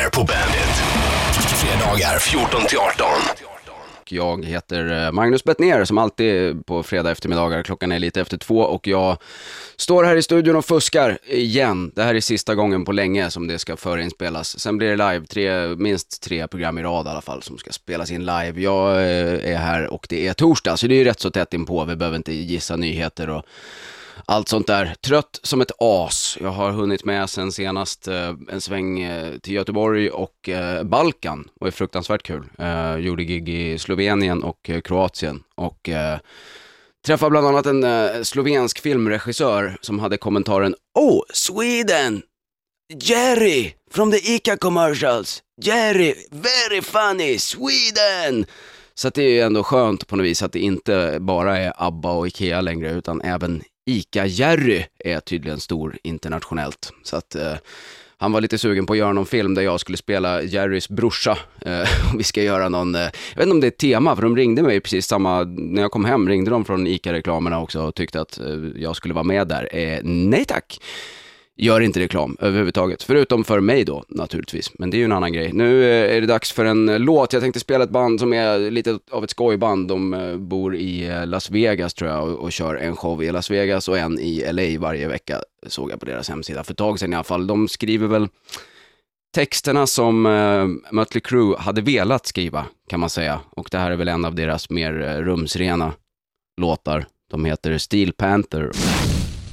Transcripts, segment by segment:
Betnér på Bandit. Fredagar 14 till 18. Jag heter eh, Magnus Bettner som alltid på fredag eftermiddagar. Klockan är lite efter två och jag står här i studion och fuskar igen. Det här är sista gången på länge som det ska förinspelas. Sen blir det live, tre, minst tre program i rad i alla fall som ska spelas in live. Jag eh, är här och det är torsdag så det är ju rätt så tätt inpå. Vi behöver inte gissa nyheter och allt sånt där. Trött som ett as. Jag har hunnit med sen senast eh, en sväng eh, till Göteborg och eh, Balkan. Det är fruktansvärt kul. Eh, gjorde gig i Slovenien och eh, Kroatien och eh, träffade bland annat en eh, slovensk filmregissör som hade kommentaren Oh, Sweden! Jerry from the Ica commercials! Jerry, very funny, Sweden! Så att det är ju ändå skönt på något vis att det inte bara är ABBA och IKEA längre utan även ICA-Jerry är tydligen stor internationellt. Så att eh, han var lite sugen på att göra någon film där jag skulle spela Jerrys brorsa. Eh, vi ska göra någon, eh, jag vet inte om det är ett tema, för de ringde mig precis samma, när jag kom hem ringde de från ICA-reklamerna också och tyckte att eh, jag skulle vara med där. Eh, nej tack! Gör inte reklam överhuvudtaget, förutom för mig då naturligtvis. Men det är ju en annan grej. Nu eh, är det dags för en eh, låt. Jag tänkte spela ett band som är lite av ett skojband. De eh, bor i Las Vegas tror jag och, och kör en show i Las Vegas och en i LA varje vecka. Såg jag på deras hemsida för ett tag sedan i alla fall. De skriver väl texterna som eh, Mötley Crüe hade velat skriva kan man säga. Och det här är väl en av deras mer eh, rumsrena låtar. De heter Steel Panther.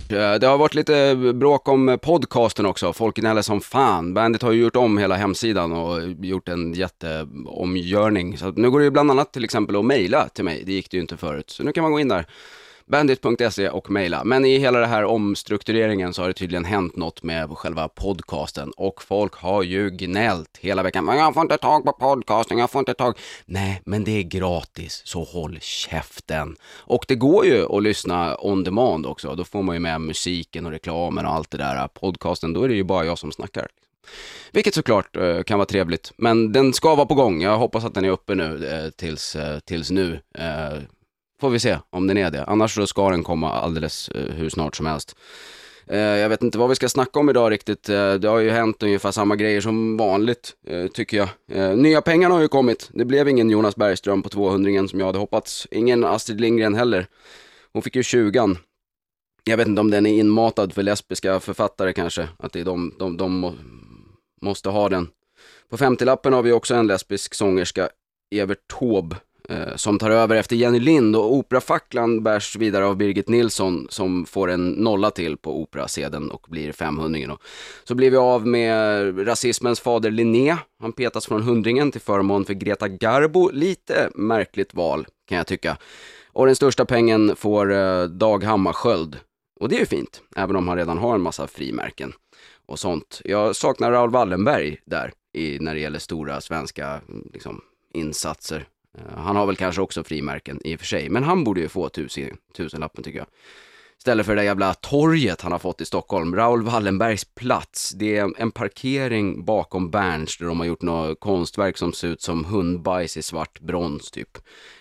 Eh, det har varit lite bråk om podcasten också. Folk gnäller som fan. Bandit har ju gjort om hela hemsidan och gjort en jätteomgörning. Så nu går det ju bland annat till exempel att mejla till mig. Det gick det ju inte förut. Så nu kan man gå in där. Bandit.se och mejla. Men i hela den här omstruktureringen så har det tydligen hänt något med själva podcasten. Och folk har ju gnällt hela veckan. Men jag får inte tag på podcasten, jag får inte tag. Nej, men det är gratis, så håll käften. Och det går ju att lyssna on demand också. Då får man ju med musiken och reklamen och allt det där. Podcasten, då är det ju bara jag som snackar. Vilket såklart eh, kan vara trevligt, men den ska vara på gång. Jag hoppas att den är uppe nu eh, tills, eh, tills nu. Eh, Får vi se om den är det. Annars så ska den komma alldeles eh, hur snart som helst. Eh, jag vet inte vad vi ska snacka om idag riktigt. Eh, det har ju hänt ungefär samma grejer som vanligt, eh, tycker jag. Eh, nya pengarna har ju kommit. Det blev ingen Jonas Bergström på 200 som jag hade hoppats. Ingen Astrid Lindgren heller. Hon fick ju 20 Jag vet inte om den är inmatad för lesbiska författare kanske. Att det är de, de, de må, måste ha den. På 50-lappen har vi också en lesbisk sångerska, Evert Taube, Eh, som tar över efter Jenny Lind och operafacklan bärs vidare av Birgit Nilsson som får en nolla till på operasedeln och blir 500 Så blir vi av med rasismens fader Linné. Han petas från hundringen till förmån för Greta Garbo. Lite märkligt val kan jag tycka. Och den största pengen får eh, Dag Hammarskjöld. Och det är ju fint, även om han redan har en massa frimärken och sånt. Jag saknar Raoul Wallenberg där i, när det gäller stora svenska liksom, insatser. Eh, han har väl kanske också frimärken i och för sig, men han borde ju få tusen, tusenlappen tycker jag. Istället för det där jävla torget han har fått i Stockholm, Raoul Wallenbergs plats. Det är en parkering bakom Berns där de har gjort något konstverk som ser ut som hundbajs i svart brons typ.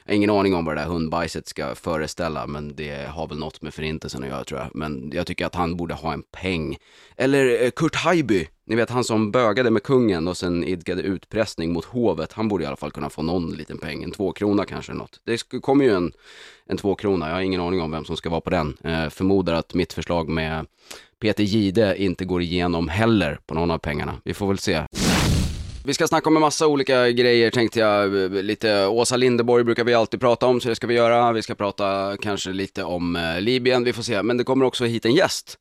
Jag har ingen aning om vad det där hundbajset ska föreställa, men det har väl något med förintelsen att göra tror jag. Men jag tycker att han borde ha en peng. Eller eh, Kurt Haijby, ni vet han som bögade med kungen och sen idkade utpressning mot hovet. Han borde i alla fall kunna få någon liten peng, en tvåkrona kanske eller något. Det kommer ju en, en tvåkrona, jag har ingen aning om vem som ska vara på den. Eh, förmodar att mitt förslag med Peter Gide inte går igenom heller på någon av pengarna. Vi får väl se. Vi ska snacka om en massa olika grejer tänkte jag. Eh, lite Åsa Linderborg brukar vi alltid prata om, så det ska vi göra. Vi ska prata kanske lite om eh, Libyen, vi får se. Men det kommer också hit en gäst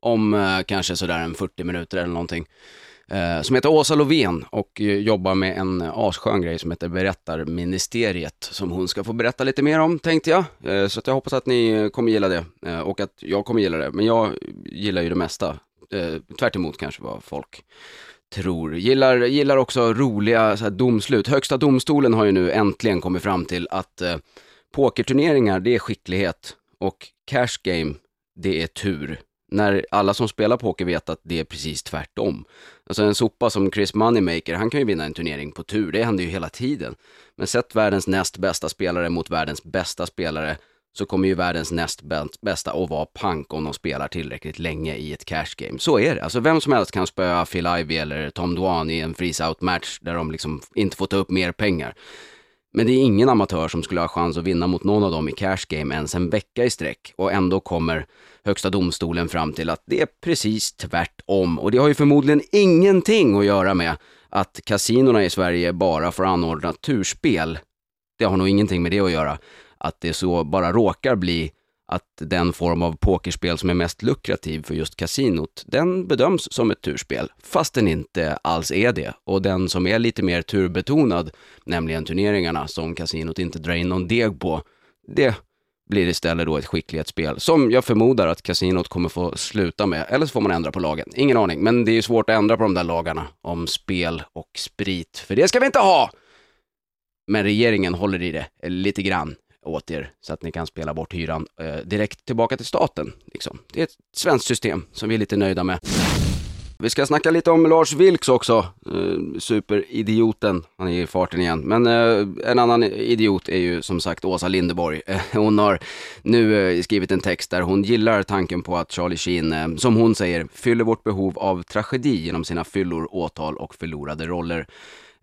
om eh, kanske sådär en 40 minuter eller någonting. Eh, som heter Åsa Lovén och eh, jobbar med en eh, asskön grej som heter Berättarministeriet som hon ska få berätta lite mer om tänkte jag. Eh, så att jag hoppas att ni eh, kommer gilla det eh, och att jag kommer gilla det. Men jag gillar ju det mesta. Eh, tvärt emot kanske vad folk tror. Gillar, gillar också roliga så här, domslut. Högsta domstolen har ju nu äntligen kommit fram till att eh, pokerturneringar, det är skicklighet och cash game, det är tur. När alla som spelar poker vet att det är precis tvärtom. Alltså en sopa som Chris Moneymaker, han kan ju vinna en turnering på tur, det händer ju hela tiden. Men sätt världens näst bästa spelare mot världens bästa spelare, så kommer ju världens näst bästa att vara pank om de spelar tillräckligt länge i ett cash game. Så är det. Alltså vem som helst kan spöa Phil Ivey eller Tom Dwan i en freeze-out match där de liksom inte får ta upp mer pengar. Men det är ingen amatör som skulle ha chans att vinna mot någon av dem i cash game ens en vecka i sträck och ändå kommer Högsta domstolen fram till att det är precis tvärtom och det har ju förmodligen ingenting att göra med att kasinorna i Sverige bara får anordna turspel. Det har nog ingenting med det att göra. Att det så bara råkar bli att den form av pokerspel som är mest lukrativ för just kasinot, den bedöms som ett turspel, fast den inte alls är det. Och den som är lite mer turbetonad, nämligen turneringarna som kasinot inte drar in någon deg på, det blir istället då ett skicklighetsspel som jag förmodar att kasinot kommer få sluta med, eller så får man ändra på lagen. Ingen aning, men det är ju svårt att ändra på de där lagarna om spel och sprit, för det ska vi inte ha! Men regeringen håller i det lite grann åt er så att ni kan spela bort hyran eh, direkt tillbaka till staten. Liksom. Det är ett svenskt system som vi är lite nöjda med. Vi ska snacka lite om Lars Vilks också, eh, superidioten. Han är i farten igen. Men eh, en annan idiot är ju som sagt Åsa Linderborg. Eh, hon har nu eh, skrivit en text där hon gillar tanken på att Charlie Sheen, eh, som hon säger, fyller vårt behov av tragedi genom sina fyllor, åtal och förlorade roller.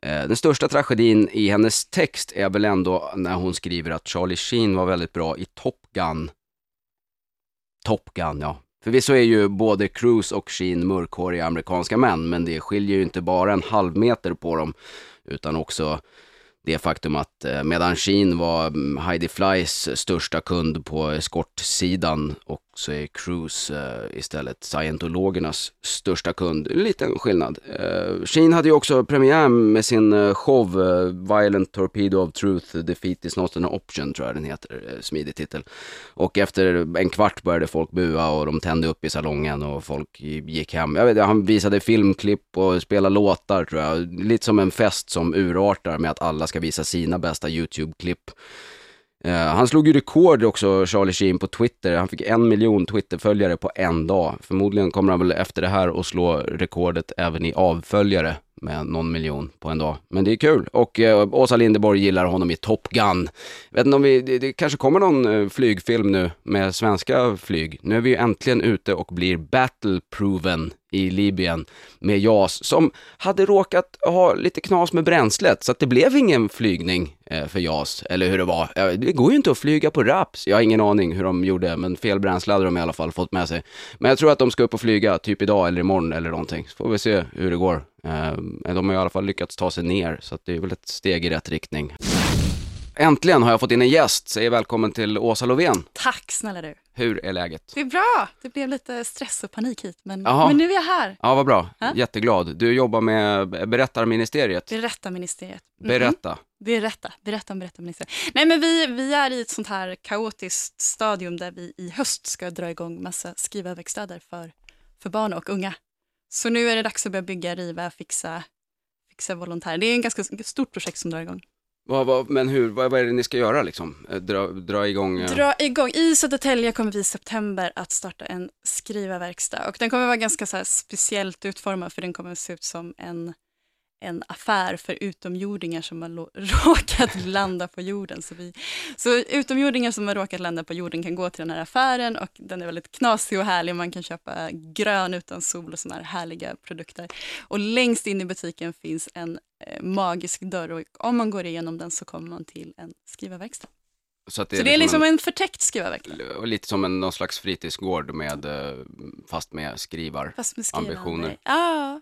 Eh, den största tragedin i hennes text är väl ändå när hon skriver att Charlie Sheen var väldigt bra i Top Gun. Top Gun, ja. Förvisso är ju både Cruise och Sheen mörkhåriga amerikanska män, men det skiljer ju inte bara en halv meter på dem, utan också det faktum att eh, medan Sheen var mm, Heidi Flys största kund på eskortsidan och så är Cruise uh, istället scientologernas största kund. En liten skillnad. Eh, uh, Sheen hade ju också premiär med sin uh, show uh, Violent Torpedo of Truth, Defeat is not an option tror jag den heter, smidig titel. Och efter en kvart började folk bua och de tände upp i salongen och folk gick hem. Jag vet, han visade filmklipp och spelade låtar tror jag. Lite som en fest som urartar med att alla ska visa sina bästa YouTube-klipp. Eh, han slog ju rekord också, Charlie Sheen, på Twitter. Han fick en miljon Twitter-följare på en dag. Förmodligen kommer han väl efter det här att slå rekordet även i avföljare med någon miljon på en dag. Men det är kul. Och eh, Åsa Linderborg gillar honom i Top Gun. Vet inte om vi, det, det kanske kommer någon eh, flygfilm nu med svenska flyg. Nu är vi ju äntligen ute och blir battle-proven i Libyen med JAS som hade råkat ha lite knas med bränslet så att det blev ingen flygning eh, för JAS, eller hur det var. Det går ju inte att flyga på raps. Jag har ingen aning hur de gjorde, men fel bränsle hade de i alla fall fått med sig. Men jag tror att de ska upp och flyga, typ idag eller imorgon eller någonting. Så får vi se hur det går. Eh, De har i alla fall lyckats ta sig ner, så det är väl ett steg i rätt riktning. Äntligen har jag fått in en gäst. Säg välkommen till Åsa Lovén. Tack snälla du. Hur är läget? Det är bra. Det blev lite stress och panik hit, men, men nu är jag här. Ja, vad bra. Ja. Jätteglad. Du jobbar med Berättarministeriet. Berätta ministeriet. Mhm. Berätta. Berätta, berätta om berätta ministeriet. Nej men vi, vi är i ett sånt här kaotiskt stadium där vi i höst ska dra igång massa skrivarverkstäder för, för barn och unga. Så nu är det dags att börja bygga, riva, fixa, fixa volontärer. Det är en ganska stort projekt som drar igång. Vad, vad, men hur, vad, vad är det ni ska göra liksom? Eh, Dra, dra igång? eh, Dra igång. I Södertälje kommer vi i september att starta en skrivarverkstad och den kommer vara ganska så speciellt utformad för den kommer se ut som en, en affär för utomjordingar som har råkat landa på jorden. Så, vi, så utomjordingar som har råkat landa på jorden kan gå till den här affären och den är väldigt knasig och härlig. Man kan köpa grön utan sol och sådana här härliga produkter. Och längst in i butiken finns en eh, magisk dörr och om man går igenom den så kommer man till en skrivarverkstad. Så, det, Så det är liksom en, en förtäckt skrivarverkstad. och lite som en, någon slags fritidsgård med, eh, fast med skrivar Fast med. Ambitioner. Ja,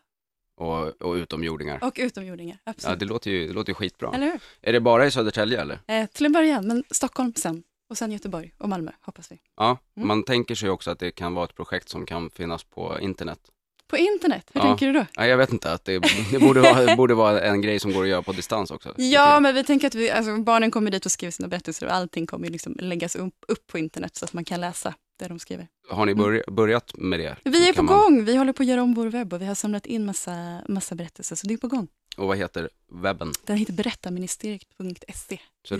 och, och utomjordingar. och utomjordingar. Ja, Absolut. det låter ju, det låter ju skitbra. Eller hur? Är det bara i Södertälje eller? Eh, till en början, men Stockholm sen. Och sen Göteborg och Malmö, hoppas vi. Ja, Mm. man tänker sig också att det kan vara ett projekt som kan finnas på internet. På internet, hur Ja. tänker du då? Ja, jag vet inte, att det, det borde, vara, borde vara en grej som går att göra på distans också. Ja, men vi tänker att vi, alltså, barnen kommer dit och skriver sina berättelser och allting kommer liksom läggas upp, upp på internet så att man kan läsa det de skriver. Har ni börj, börjat med det? Vi är på man- gång, vi håller på att göra om vår webb och vi har samlat in massa, massa berättelser så det är på gång. Och vad heter webben? Den heter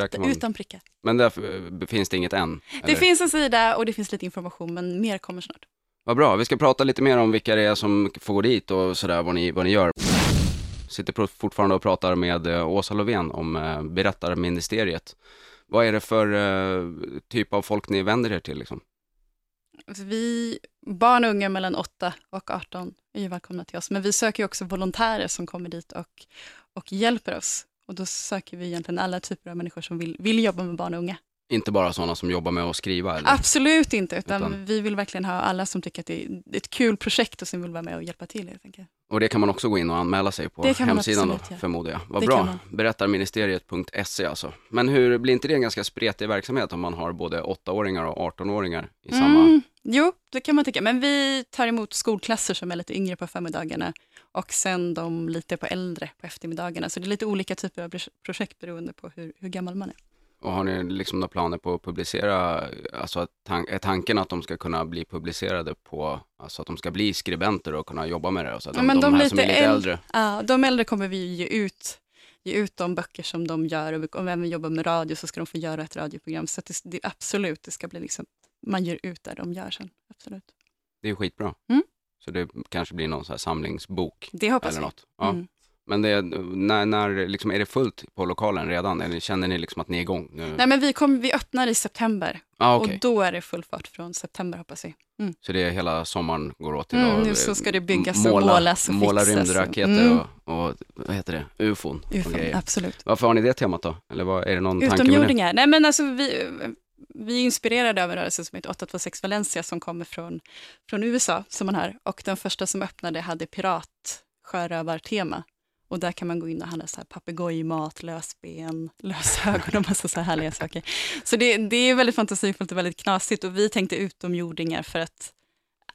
kan man, utan prickar. men där finns det inget än? Det eller? finns en sida och det finns lite information men mer kommer snart. Vad bra, vi ska prata lite mer om vilka det är som får gå dit och sådär, vad ni, vad ni gör. Sitter fortfarande och pratar med eh, Åsa Lovén om eh, Berättarministeriet. Vad är det för eh, typ av folk ni vänder er till liksom? Alltså, vi, barn och unga mellan 8 och 18 är ju välkomna till oss, men vi söker ju också volontärer som kommer dit och, och hjälper oss. Och då söker vi egentligen alla typer av människor som vill, vill jobba med barn och unga. Inte bara sådana som jobbar med att skriva? Eller? Absolut inte, utan, Utan- vi vill verkligen ha alla som tycker att det är ett kul projekt och som vill vara med och hjälpa till helt enkelt. Och det kan man också gå in och anmäla sig på hemsidan då, absolut göra. förmodar jag. Vad Det bra. kan man. Berättarministeriet.se alltså. Men hur, blir inte det en ganska spretig verksamhet om man har både 8-åringar och 18-åringar i samma... Mm, jo, det kan man tycka. Men vi tar emot skolklasser som är lite yngre på förmiddagarna och sen de lite på äldre på eftermiddagarna. Så det är lite olika typer av pro- projekt beroende på hur, hur gammal man är. Och har ni liksom några planer på att publicera, alltså att tan- är tanken att de ska kunna bli publicerade på, alltså att de ska bli skribenter och kunna jobba med det? Och så att Ja, de, men de, de här som är lite lite äl- äldre, Ja, de äldre kommer vi ge ut, ge ut de böcker som de gör och vi- om vi även jobbar med radio så ska de få göra ett radioprogram. Så det, det, absolut, det ska bli liksom, man ger ut det de gör sen. Absolut. det är skitbra. Mm. Så det kanske blir någon så här samlingsbok Det hoppas eller vi. något. Ja. Mm. Men det, när, när liksom, är det fullt på lokalen redan? Eller känner ni liksom att ni är igång nu? Nej, men vi, kom, vi öppnar i september ah, okej. och då är det full fart från september hoppas vi. Så det är hela sommaren går åt till Mm, nu eh, så ska det byggas och måla, målas och måla fixas. rymdraketer Mm. och, och, vad heter det, ufon och UFO, grejer. absolut. Varför har ni det temat då? Eller vad, är det någon tanke? Utomjordingar. Nej, men alltså, vi, vi är inspirerade av en rörelse som heter 826 Valencia som kommer från, från USA, som man hör. Och den första som öppnade hade pirat sjörövartema. Och där kan man gå in och handla så här papegojmat, lösben, lösögon och massa så här härliga saker. Så det, det är väldigt fantasifullt och väldigt knasigt och vi tänkte utomjordingar för att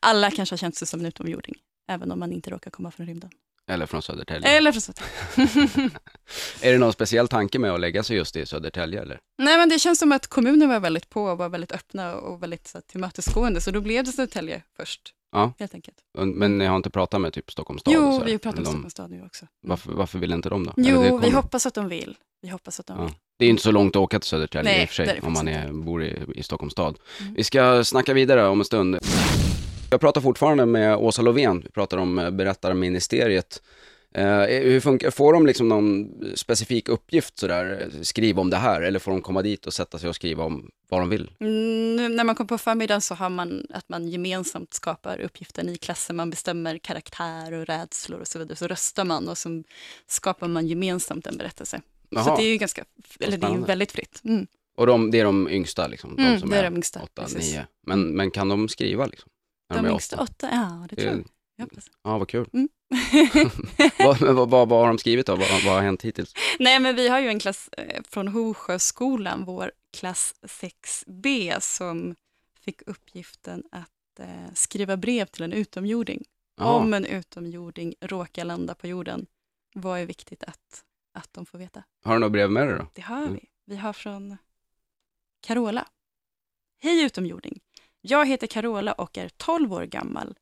alla kanske har känt sig som en utomjording, även om man inte råkar komma från rymden. Eller från Södertälje? Eller för så. Är det någon speciell tanke med att lägga sig just i Södertälje eller? Nej, men det känns som att kommunen var väldigt på och var väldigt öppna och väldigt så, här, tillmötesgående, så då blev det Södertälje först. Ja. Helt enkelt. Men ni har inte pratat med typ Stockholms stad? Jo, vi pratar Eller om de- Stockholms stad nu också. Mm. Varför, varför vill inte de då? Jo, vi hoppas att de vill. Vi hoppas att de Ja. vill. Det är inte så långt att åka till Södertälje Nej, i och för sig, om man är, bor i, i Stockholms stad. Mm. Vi ska snacka vidare om en stund. Jag pratar fortfarande med Åsa Lovén, vi pratar om eh, berättarministeriet. Eh, hur funkar, får de liksom någon specifik uppgift sådär, eh, skriva om det här, eller får de komma dit och sätta sig och skriva om vad de vill? Mm, när man kommer på förmiddagen så har man att man gemensamt skapar uppgiften i klassen. Man bestämmer karaktär och rädslor och så vidare. Så röstar man och så skapar man gemensamt en berättelse. Så Jaha. det är ju ganska, eller det är ju väldigt fritt. Mm. Och de, det är de yngsta liksom, de Mm, som det är är, de yngsta, åtta, nio. Men, men kan de skriva liksom? När De är yngsta åtta, ja det tror jag. Jag. hoppas. Ja, vad kul. Mm. vad, vad, vad, vad har de skrivit då? Vad, vad har hänt hittills? Nej, men vi har ju en klass eh, från Hovsjöskolan, vår klass 6B, som fick uppgiften att eh, skriva brev till en utomjording. Jaha. Om en utomjording råkar landa på jorden, vad är viktigt att, att de får veta? Har du något brev med dig då? Det har Mm. vi. Vi har från Carola. Hej utomjording! Jag heter Carola och är 12 år gammal.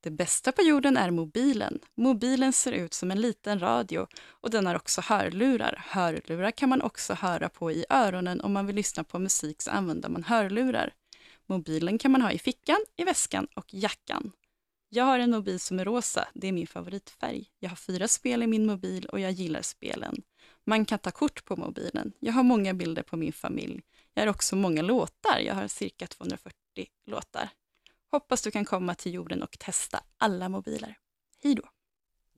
Det bästa på jorden är mobilen. Mobilen ser ut som en liten radio och den har också hörlurar. Hörlurar kan man också höra på i öronen om man vill lyssna på musik så använder man hörlurar. Mobilen kan man ha i fickan, i väskan och jackan. Jag har en mobil som är rosa, det är min favoritfärg. Jag har fyra spel i min mobil och jag gillar spelen. Man kan ta kort på mobilen. Jag har många bilder på min familj. Jag har också många låtar. Jag har cirka 240 låtar. Hoppas du kan komma till jorden och testa alla mobiler. Hej då!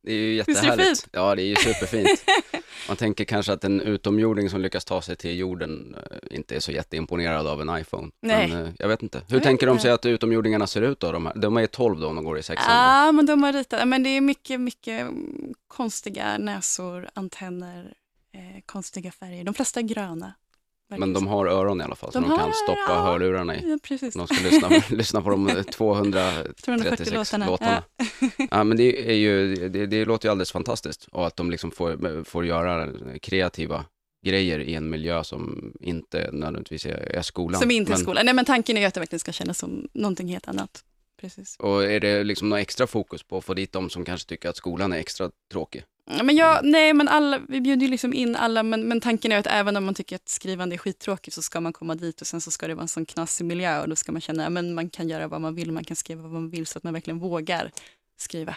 Det är ju Visst är det jättehärligt. fint? Ja, det är ju superfint. Man tänker kanske att en utomjording som lyckas ta sig till jorden eh, inte är så jätteimponerad av en iPhone. Nej. Men eh, jag vet inte. Hur Jag tänker de sig att utomjordingarna ser ut då? De, här? de är 12 då om de går i sexan. Ja, men de har ritat. Men det är mycket, mycket mm, konstiga näsor, antenner, eh, konstiga färger. De flesta är gröna. Men de har öron i alla fall, så De de, kan stoppa ja. hörlurarna i. Ja, precis. De ska lyssna, lyssna på de eh, 236 240 låtarna. låtarna. Ja. Ja, men det, är ju, det, det låter ju alldeles fantastiskt. Och att de liksom får, får göra kreativa grejer i en miljö som inte nödvändigtvis är, är skolan. Som inte är Men- skolan. Nej, men tanken är ju att det verkligen ska kännas som någonting helt annat. Precis. Och är det liksom något extra fokus på att få dit de som kanske tycker att skolan är extra tråkig? Men jag, nej, men alla, vi bjuder ju liksom in alla, men, men tanken är att även om man tycker att skrivande är skittråkigt så ska man komma dit och sen så ska det vara en sån knasig miljö och då ska man känna att man kan göra vad man vill, man kan skriva vad man vill så att man verkligen vågar skriva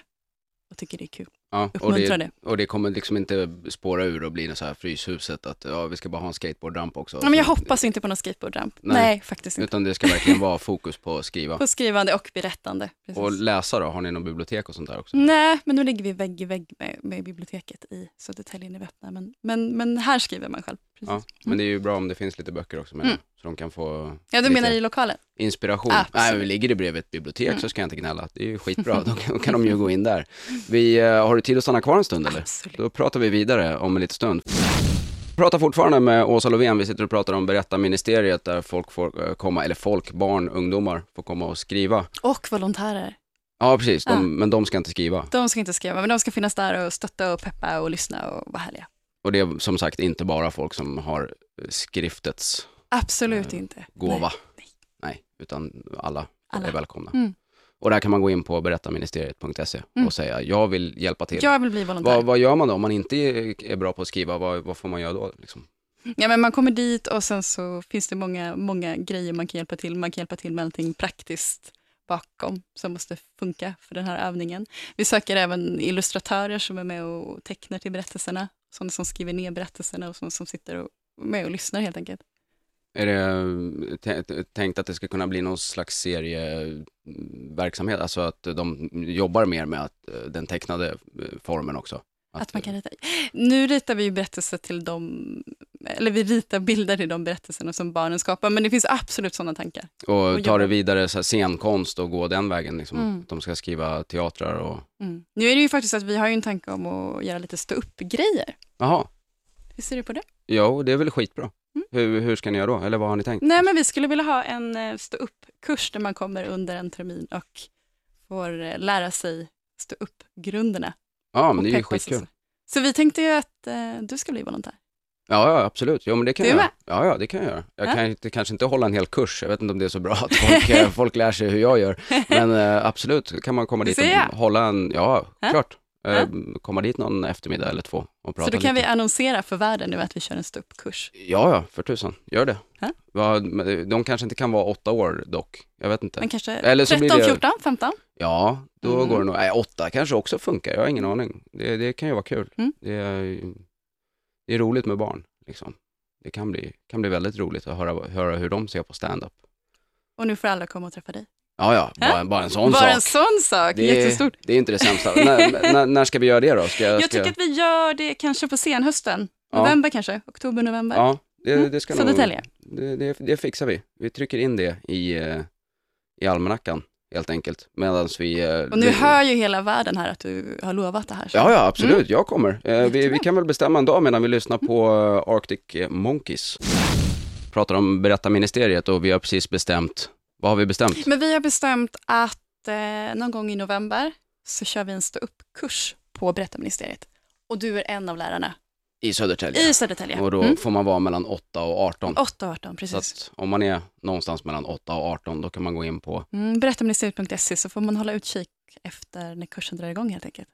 och tycker det är kul. Ja, och, det, och det kommer liksom inte spåra ur och bli något så här fryshuset att ja, vi ska bara ha en skateboardramp också. Ja, men jag hoppas inte på någon skateboardramp. Nej. Nej. faktiskt inte. Utan det ska verkligen vara fokus på att skriva. På skrivande och berättande. Precis. Och läsa då, har ni någon bibliotek och sånt där också? Nej, men nu ligger vi vägg i vägg med, med biblioteket i Södertälje i Vättna. Men, men, men här skriver man själv. Precis. Ja, Ja, men det är ju bra om det finns lite böcker också med Mm. så de kan få du lite menar i lokalen? inspiration. Absolut. Nej, men ligger det bredvid ett bibliotek Mm. så ska jag inte gnälla. Det är ju skitbra, då kan, då kan de ju gå in där. Vi, eh, har du tid att stanna kvar en stund eller? Absolut. Då pratar vi vidare om en liten stund. Vi pratar fortfarande med Åsa Lovén, vi sitter och pratar om Berättarministeriet där folk får eh, komma, eller folk, barn, ungdomar får komma och skriva. Och volontärer. Ja, precis, de, Ja. men de ska inte skriva. De ska inte skriva, men de ska finnas där och stötta och peppa och lyssna och vara härliga. Och det är som sagt inte bara folk som har skriftets Absolut Eh, inte. gåva. Nej. Nej, utan alla, Alla. är välkomna. Mm. Och där kan man gå in på berättarministeriet.se Mm. och säga jag vill hjälpa till. Jag vill bli volontär. Vad, vad gör man då om man inte är är bra på att skriva? Vad, vad får man göra då? Liksom? Ja, men man kommer dit och sen så finns det många, många grejer man kan hjälpa till. Man kan hjälpa till med allting praktiskt bakom som måste funka för den här övningen. Vi söker även illustratörer som är med och tecknar till berättelserna. Sådana som skriver ner berättelserna och sådana som sitter och med och lyssnar helt enkelt. Är det eh, tänkt att det ska kunna bli någon slags serieverksamhet? Alltså att de jobbar mer med att, eh, den tecknade eh, formen också? Att man kan rita. Nu ritar vi ju berättelser till de, eller vi ritar bilder till de berättelserna som barnen skapar, men det finns absolut sådana tankar. Och och ta det vidare, så här, scenkonst och gå den vägen. Liksom. Mm. Att De ska skriva teatrar och... Mm. Nu är det ju faktiskt att vi har ju en tanke om att göra lite stå upp-grejer. Jaha, Hur ser du på det? jo det är väl skitbra. Mm. Hur, hur ska ni göra då? Eller vad har ni tänkt? Nej, men vi skulle vilja ha en eh, stå upp-kurs där man kommer under en termin och får eh, lära sig stå upp-grunderna. Ja, men det är ju skitkul. så. Så vi tänkte ju att eh, du ska bli volontär. Ja, ja, absolut. Jo, men det kan Du jag med? Ja, ja, det kan jag göra. Jag Ja. kan inte, kanske inte hålla en hel kurs. Jag vet inte om det är så bra att folk, eh, folk lär sig hur jag gör. Men eh, absolut, kan man komma dit jag. och hålla en, ja, Ja. klart. Eh, Ja. Komma dit någon eftermiddag eller två och prata Så då kan lite. vi annonsera för världen nu att vi kör en stå upp-kurs. Ja, ja, för tusan. Gör det. Ja. Men De kanske inte kan vara åtta år dock. Jag vet inte. Men kanske Eller så 13, blir det- 14, 15? Ja, då Mm. går det nog. Nej, åtta kanske också funkar. Jag har ingen aning. Det, det kan ju vara kul. Mm. Det, är, det är roligt med barn. Liksom. Det kan bli, kan bli väldigt roligt att höra, höra hur de ser på stand-up. Och nu får alla komma och träffa dig. Ja, ja, Ja. bara, bara en sån Bara sak. en sån sak, det, är, jättestort. det är inte det sämsta. när, när, ska vi göra det då? Ska, Jag ska, tycker att vi gör det kanske på senhösten. Ja. November kanske, oktober, november. Ja, det, Mm, det ska nog... Södertälje. Det, det, det fixar vi. Vi trycker in det i, eh, i almanackan helt enkelt. Medan vi... eh, Och nu vi- hör ju hela världen här att du har lovat det här. så- Ja, ja, absolut. Jag kommer. Eh, vi, vi kan väl bestämma en dag medan vi lyssnar på Arctic Monkeys. Pratar om Berättarministeriet och vi har precis bestämt, vad har vi bestämt? Men vi har bestämt att eh, någon gång i november så kör vi en stå upp-kurs på Berättarministeriet. Och du är en av lärarna I Södertälje. i Södertälje. Och då Mm. får man vara mellan 8 och 18. 8 och 18, Så precis. att om man är någonstans mellan 8 och 18, då kan man gå in på, Mm, Berättarministeriet.se så får man hålla utkik efter när kursen drar igång helt enkelt.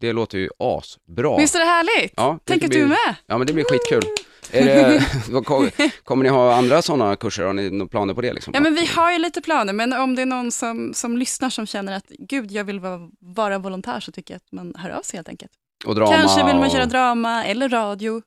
det låter ju asbra. Visst är det härligt? Ja, det Tänk att blir- du är med. Ja, men det blir skitkul. Det, kommer ni ha andra sådana kurser? Har ni några planer på det? Liksom? Ja, men vi har ju lite planer, men om det är någon som, som lyssnar som känner att gud, jag vill vara, vara volontär så tycker jag att man hör av sig helt enkelt. och drama Kanske vill man och- köra drama eller radio.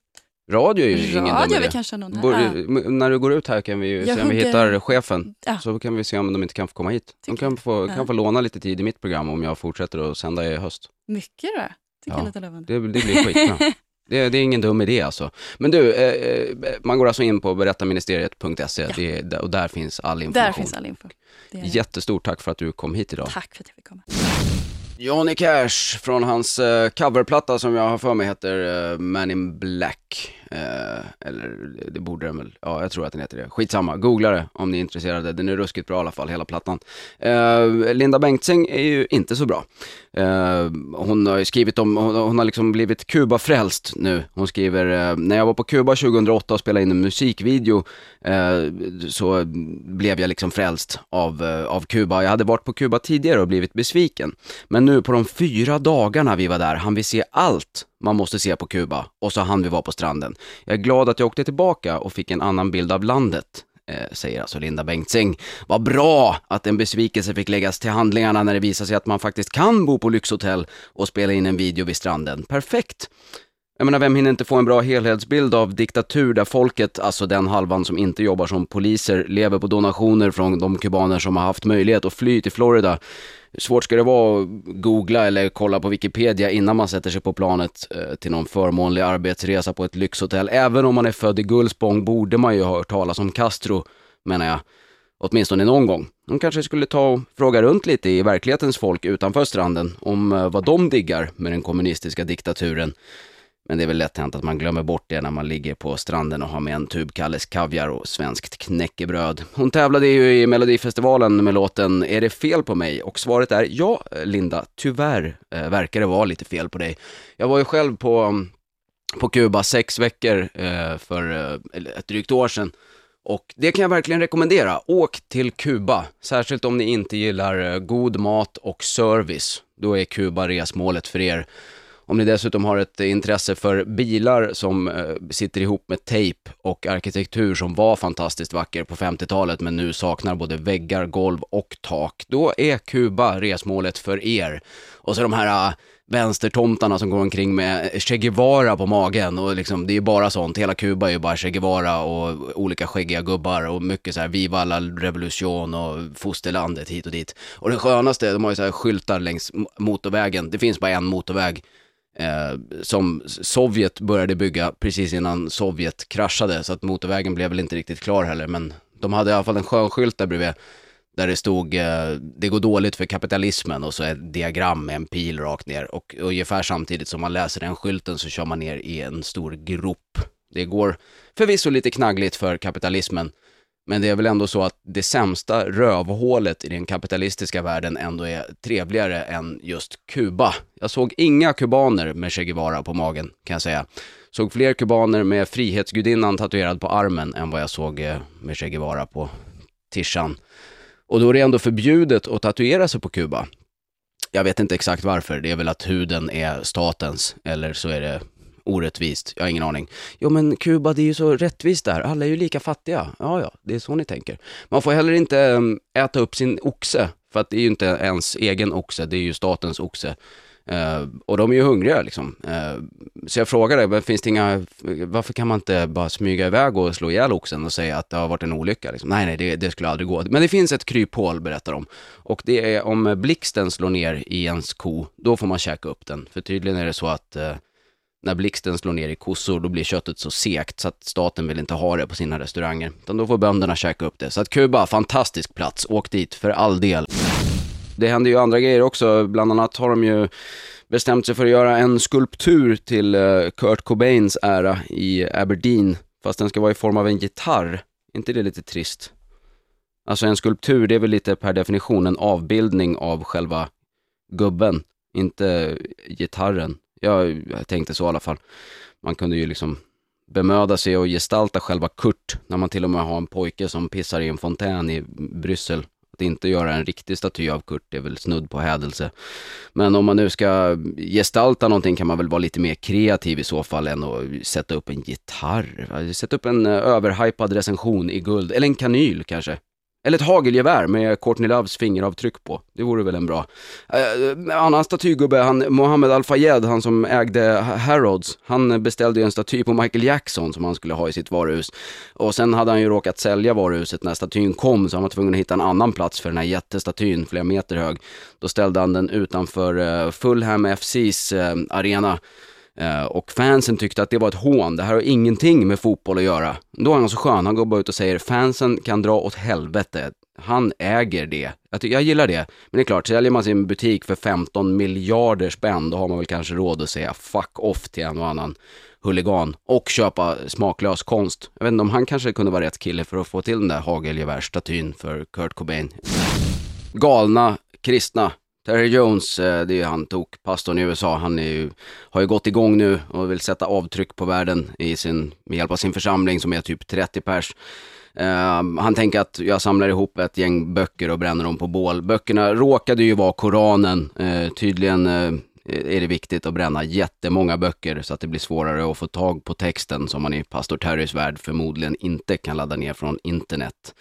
Radio är ju ingen dum Radio idé. kanske någon. Bor, Ja. När du går ut här kan vi ju se om vi hittar chefen. Ja. Så kan vi se om de inte kan få komma hit. De Tycker kan få, Ja. kan få låna lite tid i mitt program om jag fortsätter att sända i höst. Mycket då. Tycker Ja. jag lite lovande. Det, det blir skitbra. det, det är ingen dum idé alltså. Men du, eh, eh, man går alltså in på berättarministeriet.se Ja. det, och där finns all information. Där finns all info. Det är det. Jättestort tack för att du kom hit idag. Tack för att jag fick komma. Johnny Cash från hans eh, coverplatta som jag har för mig heter eh, Man in Black. Eh, eller det borde den väl, ja jag tror att den heter det. Skitsamma, googla det om ni är intresserade. Den är ruskigt bra i alla fall, hela plattan. Eh, Linda Bengtzing är ju inte så bra. Eh, hon har ju skrivit om, hon, hon har liksom blivit Kuba-frälst nu. Hon skriver, eh, när jag var på Kuba 2008 och spelade in en musikvideo eh, så blev jag liksom frälst av, eh, av Kuba. Jag hade varit på Kuba tidigare och blivit besviken. Men nu på de fyra dagarna vi var där han vi se allt man måste se på Kuba och så hann vi vara på stranden. Jag är glad att jag åkte tillbaka och fick en annan bild av landet eh, säger alltså Linda Bengtzing. Vad bra att en besvikelse fick läggas till handlingarna när det visade sig att man faktiskt kan bo på lyxhotell och spela in en video vid stranden. Perfekt! Jag menar, vem hinner inte få en bra helhetsbild av diktatur där folket, alltså den halvan som inte jobbar som poliser, lever på donationer från de kubaner som har haft möjlighet att fly till Florida. Svårt ska det vara att googla eller kolla på Wikipedia innan man sätter sig på planet eh, till någon förmånlig arbetsresa på ett lyxhotell. Även om man är född i Gullspång borde man ju ha hört talas om Castro, menar jag. Åtminstone någon gång. De kanske skulle ta och fråga runt lite i verklighetens folk utanför stranden om eh, vad de diggar med den kommunistiska diktaturen. Men det är väl lätt hänt att man glömmer bort det när man ligger på stranden och har med en tub Kalles kaviar och svenskt knäckebröd. Hon tävlade ju i Melodifestivalen med låten Är det fel på mig? Och svaret är ja, Linda, tyvärr eh, verkar det vara lite fel på dig. Jag var ju själv på, på Kuba sex veckor eh, för eh, ett drygt år sedan. Och det kan jag verkligen rekommendera. Åk till Kuba, särskilt om ni inte gillar eh, god mat och service. Då är Kuba resmålet för er. Om ni dessutom har ett intresse för bilar som eh, sitter ihop med tejp och arkitektur som var fantastiskt vacker på 50-talet men nu saknar både väggar, golv och tak, då är Kuba resmålet för er. Och så de här eh, vänstertomtarna som går omkring med Che Guevara på magen och liksom, det är ju bara sånt. Hela Kuba är ju bara Che Guevara och olika skäggiga gubbar och mycket så här Viva la revolution och fosterlandet hit och dit. Och det skönaste, de har ju så här skyltar längs motorvägen. Det finns bara en motorväg eh, som Sovjet började bygga precis innan Sovjet kraschade, så att motorvägen blev väl inte riktigt klar heller, men de hade i alla fall en skön skylt där bredvid, där det stod eh, det går dåligt för kapitalismen och så ett diagram med en pil rakt ner och ungefär samtidigt som man läser den skylten så kör man ner i en stor grop. Det går förvisso lite knaggligt för kapitalismen, men det är väl ändå så att det sämsta rövhålet i den kapitalistiska världen ändå är trevligare än just Kuba. Jag såg inga kubaner med Che Guevara på magen, kan jag säga. Såg fler kubaner med Frihetsgudinnan tatuerad på armen än vad jag såg eh, med Che Guevara på tishan. Och då är det ändå förbjudet att tatuera sig på Kuba. Jag vet inte exakt varför, det är väl att huden är statens, eller så är det orättvist, jag har ingen aning. Jo men Kuba, det är ju så rättvist där, alla är ju lika fattiga. Ja, ja, det är så ni tänker. Man får heller inte mm, äta upp sin oxe, för att det är ju inte ens egen oxe, det är ju statens oxe. Uh, och de är ju hungriga liksom. Uh, så jag frågade, men finns det inga, varför kan man inte bara smyga iväg och slå ihjäl oxen och säga att det har varit en olycka? Liksom? Nej, nej, det, det, skulle aldrig gå. Men det finns ett kryphål, berättar de. Och det är om blixten slår ner i ens ko, då får man käka upp den. För tydligen är det så att uh, när blixten slår ner i kossor, då blir köttet så sekt så att staten vill inte ha det på sina restauranger. Utan då får bönderna käka upp det. Så att Kuba, fantastisk plats. Åk dit för all del. Det händer ju andra grejer också. Bland annat har de ju bestämt sig för att göra en skulptur till eh, Kurt Cobains ära i Aberdeen. Fast den ska vara i form av en gitarr. inte det lite trist? Alltså en skulptur, det är väl lite per definition en avbildning av själva gubben, inte gitarren. Jag tänkte så i alla fall. Man kunde ju liksom bemöda sig och gestalta själva Kurt, när man till och med har en pojke som pissar i en fontän i Bryssel. Att inte göra en riktig staty av Kurt är väl snudd på hädelse. Men om man nu ska gestalta någonting kan man väl vara lite mer kreativ i så fall än att sätta upp en gitarr. Sätta upp en eh, överhypad recension i guld, eller en kanyl kanske. Eller ett hagelgevär med Courtney Loves fingeravtryck på. Det vore väl en bra. Eh, annan statygubbe, han, Mohammed Al-Fayed, han som ägde Harrods, han beställde ju en staty på Michael Jackson som han skulle ha i sitt varuhus. Och sen hade han ju råkat sälja varuhuset när statyn kom, så han var tvungen att hitta en annan plats för den här jättestatyn, flera meter hög. Då ställde han den utanför eh, Fulham FCs eh, arena. Eh, och fansen tyckte att det var ett hån, det här har ingenting med fotboll att göra. Då är han så skön, han går bara ut och säger fansen kan dra åt helvete. Han äger det. Jag, jag gillar det. Men det är klart, säljer man sin butik för 15 miljarder spänn, då har man väl kanske råd att säga fuck off till en och annan huligan och köpa smaklös konst. Jag vet inte om han kanske kunde vara rätt kille för att få till den där hagelgevärsstatyn för Kurt Cobain. Galna kristna Terry Jones, eh, det är ju han tokpastorn i USA, han ju, har ju gått igång nu och vill sätta avtryck på världen i sin, med hjälp av sin församling som är typ 30 pers. Uh, han tänker att jag samlar ihop ett gäng böcker och bränner dem på bål. Böckerna råkade ju vara Koranen, uh, tydligen uh, är det viktigt att bränna jättemånga böcker så att det blir svårare att få tag på texten som man i pastor Terrys värld förmodligen inte kan ladda ner från internet.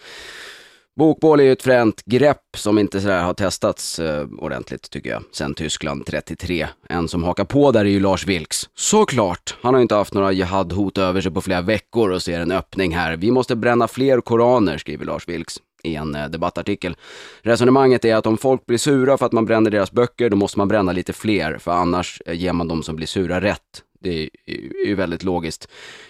Bokbål är ju ett fränt grepp som inte sådär har testats eh, ordentligt tycker jag, sen Tyskland 33. En som hakar på där är ju Lars Vilks. Såklart! Han har ju inte haft några jihad-hot över sig på flera veckor och ser en öppning här. Vi måste bränna fler koraner, skriver Lars Vilks i en eh, debattartikel. Resonemanget är att om folk blir sura för att man bränner deras böcker, då måste man bränna lite fler, för annars eh, ger man de som blir sura rätt. Det är ju väldigt logiskt.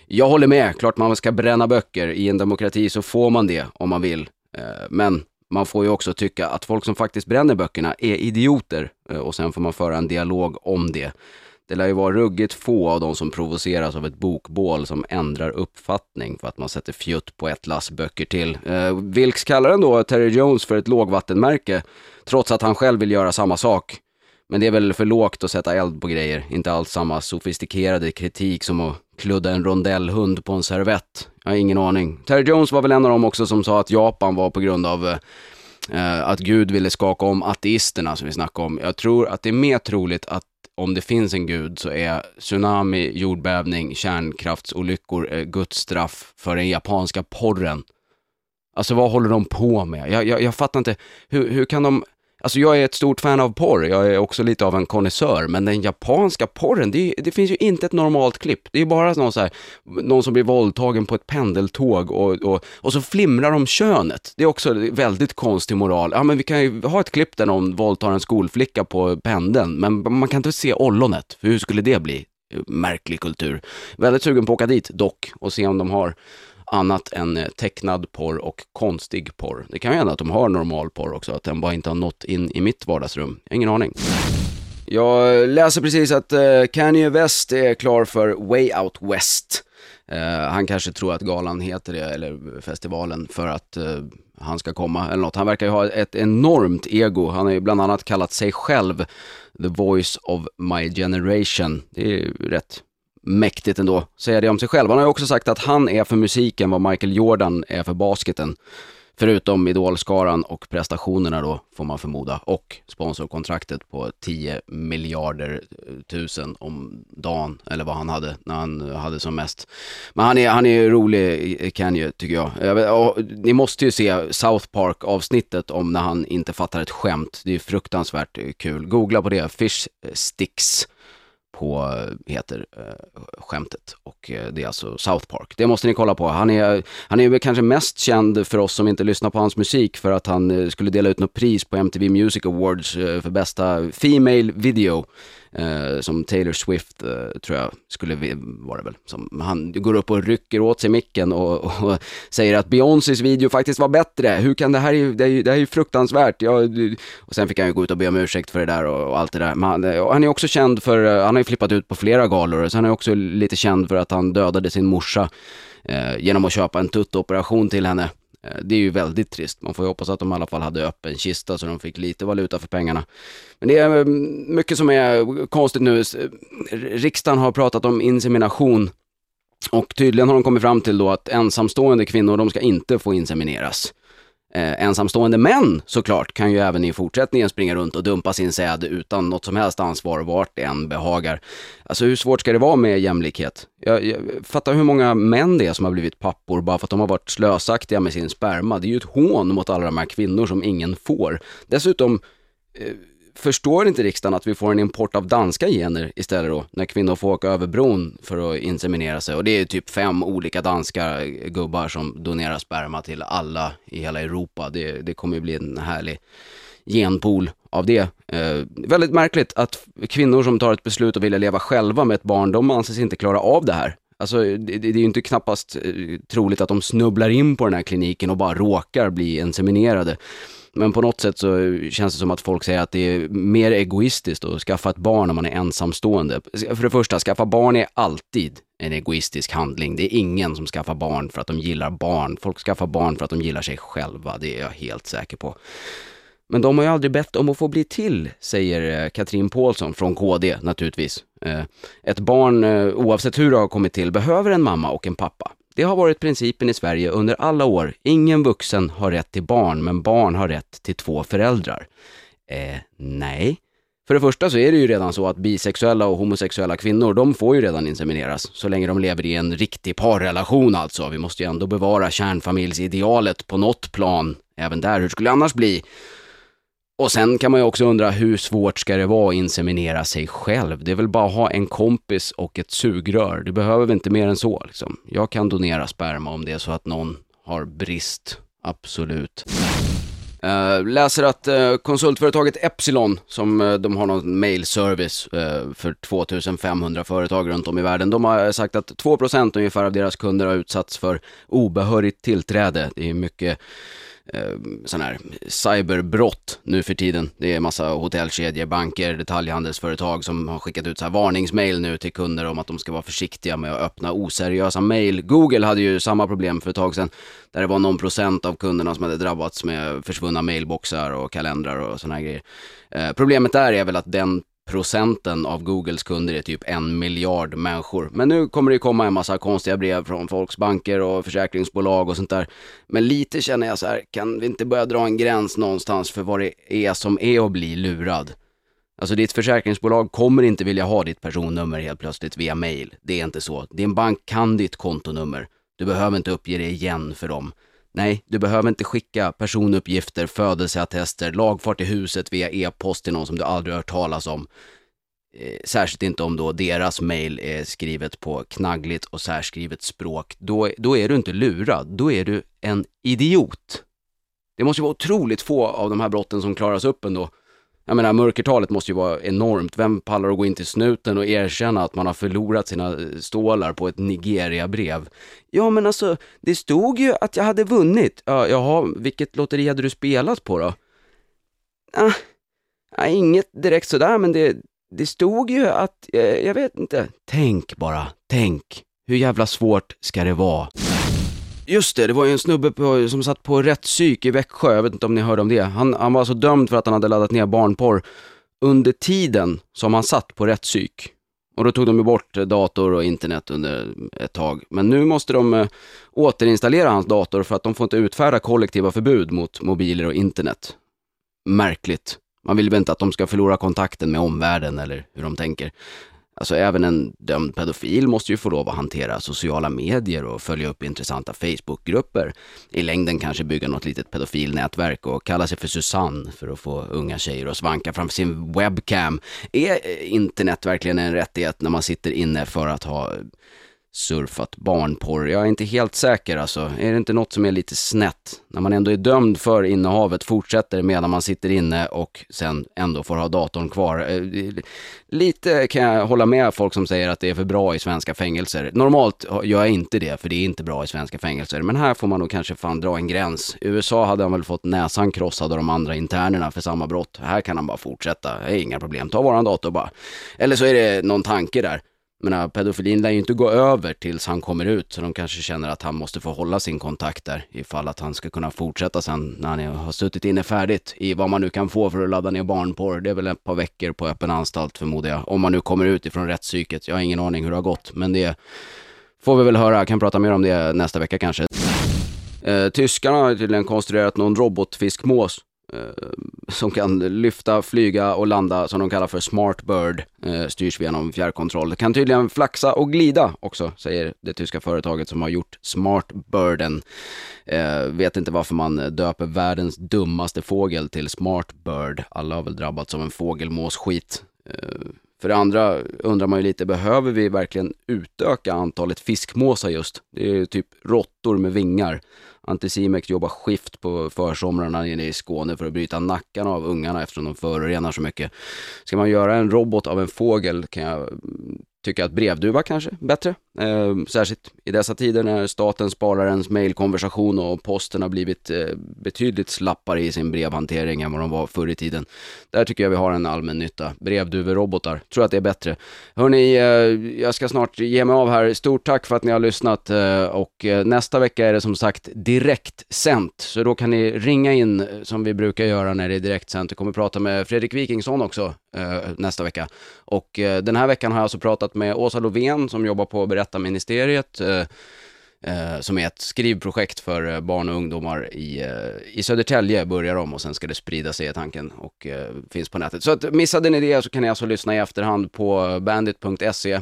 Jag håller med, klart man ska bränna böcker. I en demokrati så får man det om man vill. Eh, men man får ju också tycka att folk som faktiskt bränner böckerna är idioter eh, och sen får man föra en dialog om det. Det lär ju vara ruggigt få av de som provoceras av ett bokbål som ändrar uppfattning för att man sätter fjutt på ett lass böcker till. Eh, Vilks kallar ändå Terry Jones för ett lågvattenmärke, trots att han själv vill göra samma sak. Men det är väl för lågt att sätta eld på grejer, inte alls samma sofistikerade kritik som att kludda en rondellhund på en servett. Jag har ingen aning. Terry Jones var väl en av dem också som sa att Japan var på grund av eh, att Gud ville skaka om ateisterna som vi snackade om. Jag tror att det är mer troligt att om det finns en gud så är tsunami, jordbävning, kärnkraftsolyckor eh, Guds straff för den japanska porren. Alltså vad håller de på med? Jag, jag, jag fattar inte, hur, hur kan de Alltså jag är ett stort fan av porr, jag är också lite av en konnässör, men den japanska porren, det, det, finns ju inte ett normalt klipp. Det är bara någon, så här, någon som blir våldtagen på ett pendeltåg och, och, och så flimrar de könet. Det är också väldigt konstig moral. Ja men vi kan ju ha ett klipp där någon våldtar en skolflicka på pendeln, men man kan inte se ollonet, för hur skulle det bli? Märklig kultur. Väldigt sugen på att åka dit dock och se om de har annat än eh, tecknad porr och konstig porr. Det kan ju hända att de har normal porr också, att den bara inte har nått in i mitt vardagsrum. Ingen aning. Jag läser precis att eh, Kanye West är klar för Way Out West. Eh, han kanske tror att galan heter det, eller festivalen, för att han ska komma eller något. Han verkar ju ha ett enormt ego. Han har ju bland annat kallat sig själv the voice of my generation. Det är ju rätt mäktigt ändå, säga det om sig själv. Han har ju också sagt att han är för musiken vad Michael Jordan är för basketen. Förutom idolskaran och prestationerna då, får man förmoda, och sponsorkontraktet på 10 miljarder eh, tusen om dagen, eller vad han hade när han hade som mest. Men han är, han är rolig, eh, Kanye, tycker jag. jag vet, ni måste ju se South Park avsnittet om när han inte fattar ett skämt. Det är fruktansvärt eh, kul. Googla på det, Fish Sticks på, heter eh, skämtet. Och eh, det är alltså South Park. Det måste ni kolla på. Han är, han är kanske mest känd för oss som inte lyssnar på hans musik för att han eh, skulle dela ut något pris på MTV Music Awards eh, för bästa Female Video. Eh, som Taylor Swift, eh, tror jag, skulle vara väl. Som han går upp och rycker åt sig micken och, och säger att Beyoncés video faktiskt var bättre. Hur kan det här, det är ju, det här är ju fruktansvärt. Jag, och sen fick han ju gå ut och be om ursäkt för det där och, och allt det där. Men han, eh, han är också känd för, eh, han har ju flippat ut på flera galor, så han är också lite känd för att han dödade sin morsa eh, genom att köpa en tuttoperation till henne. Eh, det är ju väldigt trist. Man får ju hoppas att de i alla fall hade öppen kista så de fick lite valuta för pengarna. Men det är eh, mycket som är konstigt nu. Eh, riksdagen har pratat om insemination och tydligen har de kommit fram till då att ensamstående kvinnor, de ska inte få insemineras. Eh, ensamstående män såklart kan ju även i fortsättningen springa runt och dumpa sin säd utan något som helst ansvar vart det än behagar. Alltså hur svårt ska det vara med jämlikhet? Jag, jag fattar hur många män det är som har blivit pappor bara för att de har varit slösaktiga med sin sperma. Det är ju ett hån mot alla de här kvinnor som ingen får. Dessutom, eh, förstår inte riksdagen att vi får en import av danska gener istället då, när kvinnor får åka över bron för att inseminera sig. Och det är typ fem olika danska gubbar som donerar sperma till alla i hela Europa. Det, det kommer ju bli en härlig genpool av det. Eh, väldigt märkligt att kvinnor som tar ett beslut att vilja leva själva med ett barn, de anses inte klara av det här. Alltså det, det är ju inte knappast eh, troligt att de snubblar in på den här kliniken och bara råkar bli inseminerade. Men på något sätt så känns det som att folk säger att det är mer egoistiskt att skaffa ett barn om man är ensamstående. För det första, skaffa barn är alltid en egoistisk handling. Det är ingen som skaffar barn för att de gillar barn. Folk skaffar barn för att de gillar sig själva, det är jag helt säker på. Men de har ju aldrig bett om att få bli till, säger eh, Katrin Paulsson från KD naturligtvis. Eh, ett barn, eh, oavsett hur det har kommit till, behöver en mamma och en pappa. Det har varit principen i Sverige under alla år. Ingen vuxen har rätt till barn, men barn har rätt till två föräldrar. Eh, nej. För det första så är det ju redan så att bisexuella och homosexuella kvinnor, de får ju redan insemineras. Så länge de lever i en riktig parrelation alltså. Vi måste ju ändå bevara kärnfamiljsidealet på något plan. Även där, hur skulle det annars bli? Och sen kan man ju också undra hur svårt ska det vara att inseminera sig själv? Det är väl bara att ha en kompis och ett sugrör. Du behöver väl inte mer än så liksom. Jag kan donera sperma om det är så att någon har brist. Absolut. Uh, läser att uh, konsultföretaget Epsilon, som uh, de har någon mailservice för 2500 företag runt om i världen, de har sagt att 2% ungefär av deras kunder har utsatts för obehörigt tillträde. Det är mycket Eh, sån här cyberbrott nu för tiden. Det är massa hotellkedjor, banker, detaljhandelsföretag som har skickat ut så här varningsmail nu till kunder om att de ska vara försiktiga med att öppna oseriösa mail. Google hade ju samma problem för ett tag sedan, där det var någon procent av kunderna som hade drabbats med försvunna mailboxar och kalendrar och såna här grejer. Eh, problemet där är väl att den procenten av Googles kunder är typ en miljard människor. Men nu kommer det komma en massa konstiga brev från folks banker och försäkringsbolag och sånt där. Men lite känner jag så här, kan vi inte börja dra en gräns någonstans för vad det är som är att bli lurad? Alltså ditt försäkringsbolag kommer inte vilja ha ditt personnummer helt plötsligt via mail. Det är inte så. Din bank kan ditt kontonummer. Du behöver inte uppge det igen för dem. Nej, du behöver inte skicka personuppgifter, födelseattester, lagfart i huset via e-post till någon som du aldrig hört talas om. Eh, särskilt inte om då deras mail är skrivet på knaggligt och särskrivet språk. Då, då är du inte lurad, då är du en idiot. Det måste ju vara otroligt få av de här brotten som klaras upp ändå. Jag menar, mörkertalet måste ju vara enormt. Vem pallar att gå in till snuten och erkänna att man har förlorat sina eh, stålar på ett Nigeria-brev? Ja, men alltså, det stod ju att jag hade vunnit. Ja, jaha, vilket lotteri hade du spelat på då? Ah, ah, inget direkt sådär, men det, det stod ju att, eh, jag vet inte. Tänk bara, tänk. Hur jävla svårt ska det vara? Just det, det var ju en snubbe på, som satt på rättspsyk i Växjö, jag vet inte om ni hörde om det. Han, han var alltså dömd för att han hade laddat ner barnporr under tiden som han satt på rättspsyk. Och då tog de ju bort eh, dator och internet under ett tag. Men nu måste de eh, återinstallera hans dator för att de får inte utfärda kollektiva förbud mot mobiler och internet. Märkligt. Man vill väl inte att de ska förlora kontakten med omvärlden eller hur de tänker. Alltså även en dömd pedofil måste ju få lov att hantera sociala medier och följa upp intressanta Facebookgrupper. I längden kanske bygga något litet pedofilnätverk och kalla sig för Susanne för att få unga tjejer att svanka framför sin webcam. Är eh, internet verkligen en rättighet när man sitter inne för att ha surfat barnporr. Jag är inte helt säker alltså. Är det inte något som är lite snett? När man ändå är dömd för innehavet, fortsätter medan man sitter inne och sen ändå får ha datorn kvar. Eh, lite kan jag hålla med folk som säger att det är för bra i svenska fängelser. Normalt gör jag inte det, för det är inte bra i svenska fängelser. Men här får man nog kanske fan dra en gräns. I USA hade han väl fått näsan krossad av de andra internerna för samma brott. Här kan han bara fortsätta. Det är inga problem. Ta våran dator bara. Eller så är det någon tanke där menar, pedofilin lär ju inte gå över tills han kommer ut, så de kanske känner att han måste få hålla sin kontakt där ifall att han ska kunna fortsätta sen när han har suttit inne färdigt i vad man nu kan få för att ladda ner barnporr. Det är väl ett par veckor på öppen anstalt förmodar jag, om man nu kommer ut ifrån rättspsyket. Jag har ingen aning hur det har gått, men det får vi väl höra. Jag kan prata mer om det nästa vecka kanske. Eh, tyskarna har tydligen konstruerat någon robotfiskmås Eh, som kan lyfta, flyga och landa som de kallar för Smart Bird, eh, styrs via någon fjärrkontroll. Det kan tydligen flaxa och glida också, säger det tyska företaget som har gjort Smart Birden. Eh, vet inte varför man döper världens dummaste fågel till Smart Bird. Alla har väl drabbats av en fågelmåsskit. Eh, för det andra undrar man ju lite, behöver vi verkligen utöka antalet fiskmåsar just? Det är ju typ råttor med vingar. Anticimex jobbar skift på försomrarna nere i Skåne för att bryta nackarna av ungarna eftersom de förorenar så mycket. Ska man göra en robot av en fågel kan jag tycka att brevduva kanske bättre. Eh, särskilt i dessa tider när staten sparar ens mejlkonversation och posten har blivit eh, betydligt slappare i sin brevhantering än vad de var förr i tiden. Där tycker jag vi har en allmän nytta. Brevduverobotar, tror att det är bättre. Hörni, eh, jag ska snart ge mig av här. Stort tack för att ni har lyssnat eh, och eh, nästa vecka är det som sagt direkt sänt. Så då kan ni ringa in eh, som vi brukar göra när det är direkt sänt. Vi kommer prata med Fredrik Wikingsson också Eh, nästa vecka. Och eh, den här veckan har jag alltså pratat med Åsa Lovén som jobbar på Berättarministeriet. Eh, eh, som är ett skrivprojekt för eh, barn och ungdomar i, eh, i Södertälje börjar de och sen ska det sprida sig i tanken och eh, finns på nätet. Så att missade ni det så kan ni alltså lyssna i efterhand på bandit.se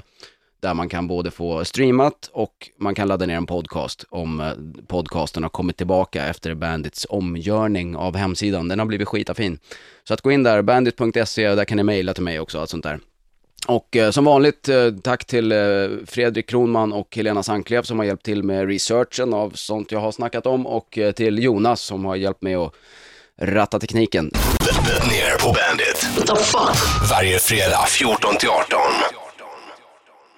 där man kan både få streamat och man kan ladda ner en podcast om eh, podcasten har kommit tillbaka efter Bandits omgörning av hemsidan. Den har blivit skitafin. Så att gå in där, bandit.se, där kan ni mejla till mig också, allt sånt där. Och eh, som vanligt, eh, tack till eh, Fredrik Kronman och Helena Sanklev som har hjälpt till med researchen av sånt jag har snackat om och eh, till Jonas som har hjälpt mig att ratta tekniken. Ner på Bandit. Varje fredag 14 till 18.